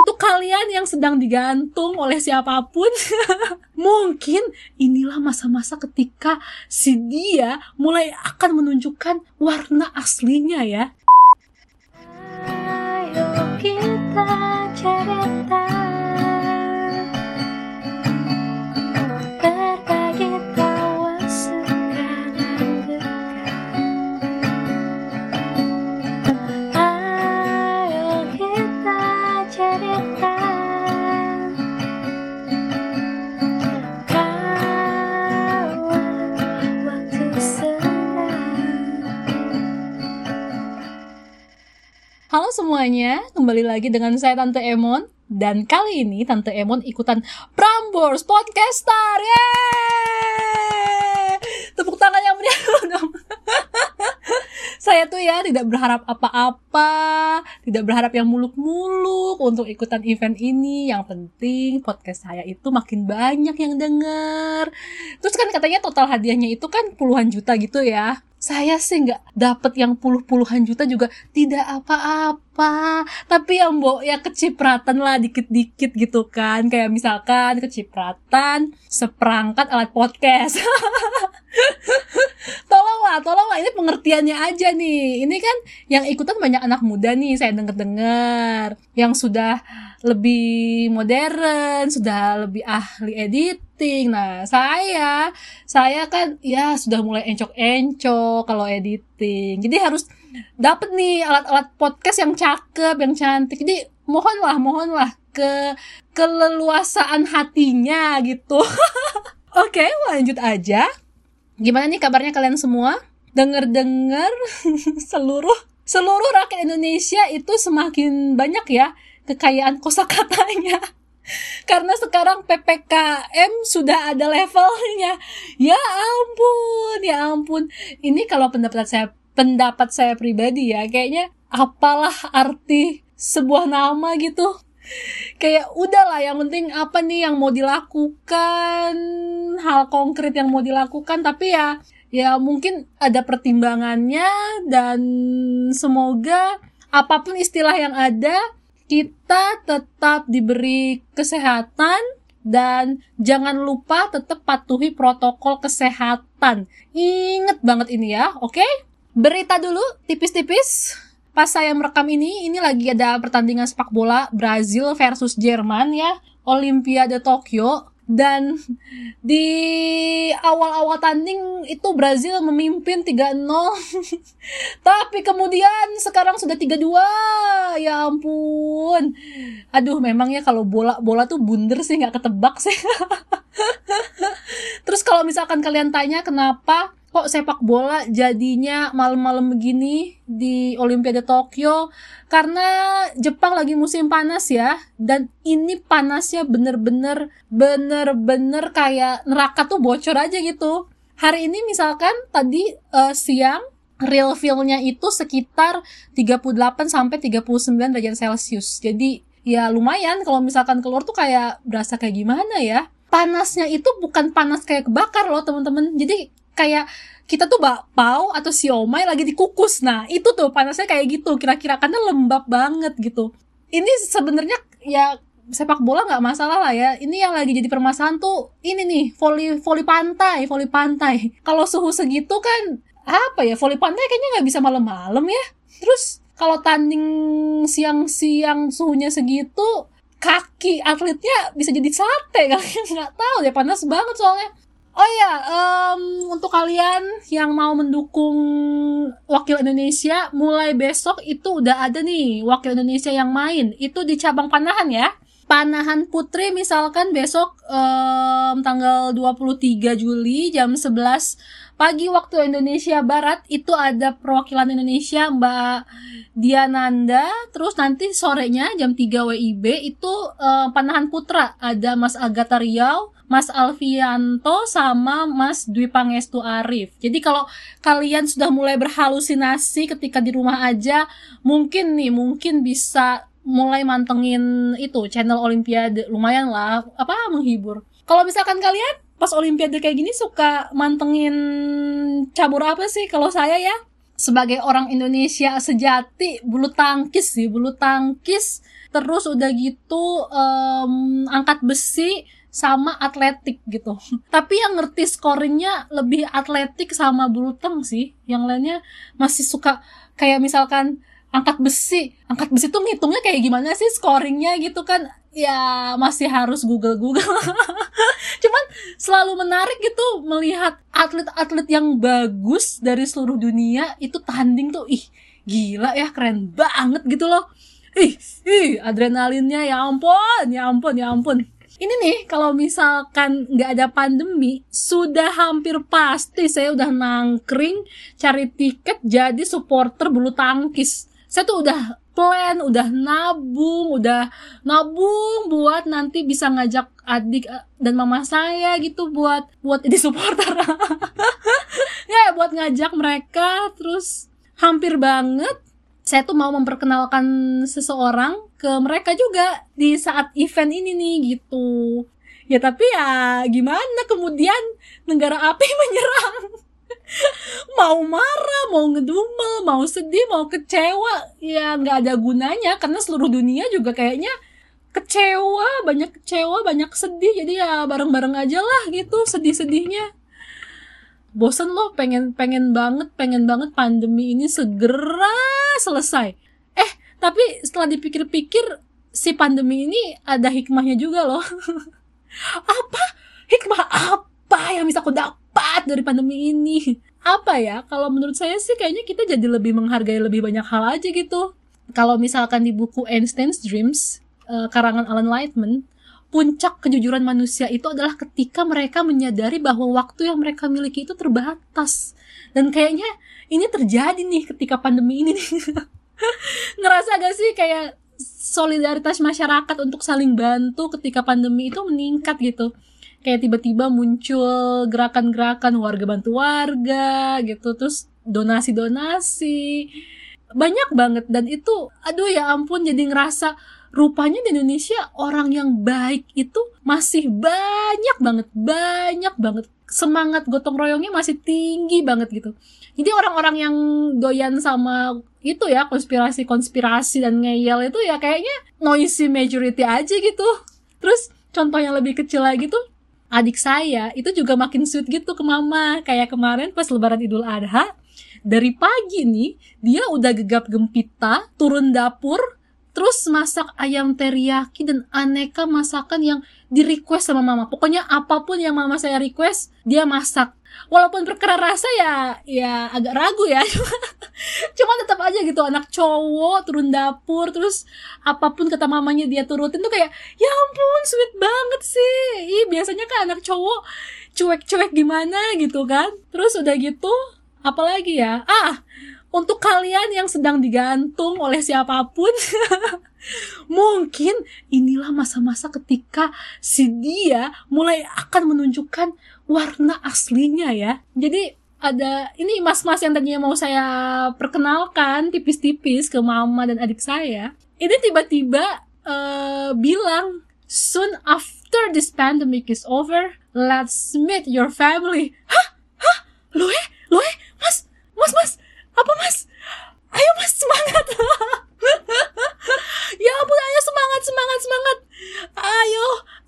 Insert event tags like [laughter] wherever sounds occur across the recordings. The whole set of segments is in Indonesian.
untuk kalian yang sedang digantung oleh siapa pun, [laughs] mungkin inilah masa-masa ketika si dia mulai akan menunjukkan warna aslinya ya. Ayo kita cerita Halo semuanya, kembali lagi dengan saya Tante Emon dan kali ini Tante Emon ikutan Prambors Podcaster. Yeay! Tepuk tangan yang meriah [laughs] dong. Saya tuh ya tidak berharap apa-apa, tidak berharap yang muluk-muluk untuk ikutan event ini. Yang penting podcast saya itu makin banyak yang denger. Terus kan katanya total hadiahnya itu kan puluhan juta gitu ya. Saya sih nggak dapet yang puluh-puluhan juta juga tidak apa-apa. Tapi yang mbok ya kecipratan lah dikit-dikit gitu kan. Kayak misalkan kecipratan seperangkat alat podcast. [laughs] tolonglah, tolonglah ini pengertiannya aja nih. Ini kan yang ikutan banyak anak muda nih, saya denger-dengar. Yang sudah lebih modern, sudah lebih ahli editing. Nah, saya saya kan ya sudah mulai encok-encok kalau editing. Jadi harus dapet nih alat-alat podcast yang cakep, yang cantik. Jadi mohonlah, mohonlah ke keleluasaan hatinya gitu. [laughs] Oke, lanjut aja. Gimana nih kabarnya kalian semua? Dengar-dengar [laughs] seluruh seluruh rakyat Indonesia itu semakin banyak ya kekayaan kosakatanya. [laughs] Karena sekarang PPKM sudah ada levelnya. Ya ampun, ya ampun. Ini kalau pendapat saya pendapat saya pribadi ya, kayaknya apalah arti sebuah nama gitu. Kayak udahlah yang penting apa nih yang mau dilakukan, hal konkret yang mau dilakukan tapi ya ya mungkin ada pertimbangannya dan semoga apa pun istilah yang ada kita tetap diberi kesehatan dan jangan lupa tetap patuhi protokol kesehatan. Ingat banget ini ya, oke? Berita dulu tipis-tipis. Pas saya merekam ini, ini lagi ada pertandingan sepak bola Brazil versus Jerman ya, Olimpiade Tokyo. Dan di awal-awal tanding itu Brazil memimpin 3-0. [laughs] Tapi kemudian sekarang sudah 3-2. Ya ampun. Aduh, memangnya kalau bola bola tuh bunder sih nggak ketebak sih. [laughs] Terus kalau misalkan kalian tanya kenapa kok sepak bola jadinya malam-malam begini di Olimpiade Tokyo? Karena Jepang lagi musim panas ya dan ini panasnya bener-bener bener-bener kayak neraka tuh bocor aja gitu. Hari ini misalkan tadi eh, siang real feel-nya itu sekitar 38 sampai 39 derajat Celcius. Jadi ya lumayan kalau misalkan keluar tuh kayak berasa kayak gimana ya. Panasnya itu bukan panas kayak kebakar loh teman-teman. Jadi kayak kita tuh bakpao atau siomay lagi dikukus. Nah, itu tuh panasnya kayak gitu kira-kira karena lembab banget gitu. Ini sebenarnya ya sepak bola nggak masalah lah ya. Ini yang lagi jadi permasalahan tuh ini nih voli voli pantai, voli pantai. Kalau suhu segitu kan apa ya voli pantai kayaknya nggak bisa malam-malam ya. Terus kalau tanding siang-siang suhunya segitu kaki atletnya bisa jadi sate kalian [laughs] nggak tahu ya panas banget soalnya Oh ya, em, untuk kalian yang mau mendukung wakil Indonesia, mulai besok itu udah ada nih wakil Indonesia yang main. Itu di cabang panahan ya. Panahan putri misalkan besok em, tanggal 23 Juli jam 11 pagi waktu Indonesia Barat itu ada perwakilan Indonesia Mbak Diananda. Terus nanti sorenya jam 3 WIB itu eh, panahan putra ada Mas Agatha Riau, Mas Alfianto sama Mas Dwi Pangestu Arif. Jadi kalau kalian sudah mulai berhalusinasi ketika di rumah aja, mungkin nih mungkin bisa mulai mantengin itu channel Olimpiade lumayan lah apa menghibur. Kalau misalkan kalian pas Olimpiade kayak gini suka mantengin cabur apa sih? Kalau saya ya sebagai orang Indonesia sejati bulu tangkis sih bulu tangkis terus udah gitu em, angkat besi sama atletik gitu. [laughs] Tapi yang ngerti scoringnya lebih atletik sama bulu tang sih. Yang lainnya masih suka kayak misalkan angkat besi. Angkat besi tuh ngitungnya kayak gimana sih scoringnya gitu kan? Ya masih harus google google [laughs] cuman selalu menarik gitu melihat atlet-atlet yang bagus dari seluruh dunia itu tanding tuh ih gila ya keren banget gitu loh. Ih ih adrenalinnya ya ampun ya ampun ya ampun ini nih kalau misalkan nggak ada pandemi sudah hampir pasti saya udah nangkring cari tiket jadi supporter bulu tangkis saya tuh udah plan, udah nabung, udah nabung buat nanti bisa ngajak adik eh, dan mama saya gitu buat buat jadi supporter. [laughs] ya buat ngajak mereka terus hampir banget saya tuh mau memperkenalkan seseorang ke mereka juga di saat event ini nih gitu. Ya tapi ya gimana kemudian negara api [laughs] menyerang. mau marah, mau ngedumel, mau sedih, mau kecewa, ya nggak ada gunanya karena seluruh dunia juga kayaknya kecewa, banyak kecewa, banyak sedih. Jadi ya bareng-bareng aja lah gitu sedih-sedihnya. Bosen loh, pengen pengen banget, pengen banget pandemi ini segera selesai. Eh, tapi setelah dipikir-pikir si pandemi ini ada hikmahnya juga loh. [laughs] apa? Hikmah apa yang bisa aku dapat dari pandemi ini? Apa ya? Kalau menurut saya sih kayaknya kita jadi lebih menghargai lebih banyak hal aja gitu. Kalau misalkan di buku Einstein's Dreams, eh, karangan Alan Lightman, puncak kejujuran manusia itu adalah ketika mereka menyadari bahwa waktu yang mereka miliki itu terbatas. Dan kayaknya ini terjadi nih ketika pandemi ini nih. [laughs] Ngerasa gak sih kayak solidaritas masyarakat untuk saling bantu ketika pandemi itu meningkat gitu. Kayak tiba-tiba muncul gerakan-gerakan warga bantu warga gitu, terus donasi-donasi. Banyak banget dan itu aduh ya ampun jadi ngerasa rupanya di Indonesia orang yang baik itu masih banyak banget, banyak banget. Semangat gotong royongnya masih tinggi banget gitu. Jadi orang-orang yang doyan sama itu ya konspirasi-konspirasi dan ngeyel itu ya kayaknya noisy majority aja gitu. Terus contoh yang lebih kecil lagi tuh adik saya itu juga makin sweet gitu ke mama. Kayak kemarin pas lebaran Idul Adha dari pagi nih dia udah gegap gempita turun dapur terus masak ayam teriyaki dan aneka masakan yang di request sama mama. Pokoknya apa pun yang mama saya request dia masak. Walaupun perkara rasa ya ya agak ragu ya. [laughs] Cuma tetap aja gitu anak cowok turun dapur terus apa pun kata mamanya dia turutin tuh kayak ya ampun sweet banget sih. Ih biasanya kan anak cowok cuek-cuek gimana gitu kan. Terus udah gitu apalagi ya? Ah untuk kalian yang sedang digantung oleh siapa pun [laughs] mungkin inilah masa-masa ketika si dia mulai akan menunjukkan warna aslinya ya. Jadi ada ini mas-mas yang tadinya mau saya perkenalkan tipis-tipis ke mama dan adik saya. Ini tiba-tiba eh, bilang soon after this pandemic is over let's meet your family. Hah? Hah? Loe loe mas? Mas mas apa mas? Ayo mas semangat. [laughs] Ya ampun ayo semangat semangat semangat. Ayo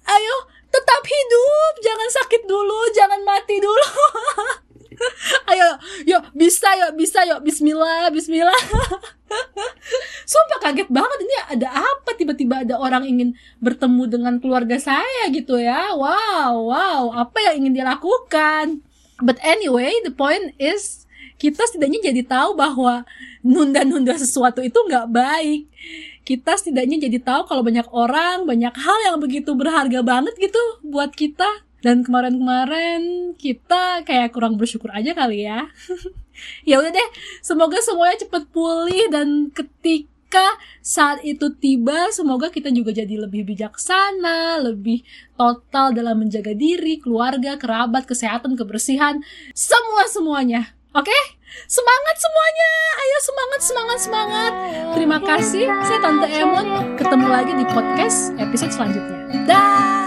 ayo tetap hidup. Jangan sakit dulu jangan mati dulu. [laughs] Ayo yuk bisa yuk bisa yuk. Bismillah Bismillah. [laughs] Sumpah kaget banget. Ini ada apa? Tiba-tiba ada orang ingin bertemu dengan keluarga saya gitu ya. Wow wow. Apa yang ingin dilakukan? But anyway the point is kita setidaknya jadi tahu bahwa nunda-nunda sesuatu itu nggak baik. Kita setidaknya jadi tahu kalau banyak orang, banyak hal yang begitu berharga banget gitu buat kita. Dan kemarin-kemarin kita kayak kurang bersyukur aja kali ya. [laughs] ya udah deh, semoga semuanya cepet pulih dan ketika saat itu tiba, semoga kita juga jadi lebih bijaksana, lebih total dalam menjaga diri, keluarga, kerabat, kesehatan, kebersihan, semua Oke, semangat semuanya. Ayo semangat, semangat, semangat. Terima kasih. Saya Tante Emon. Ketemu lagi di podcast episode selanjutnya. Dah.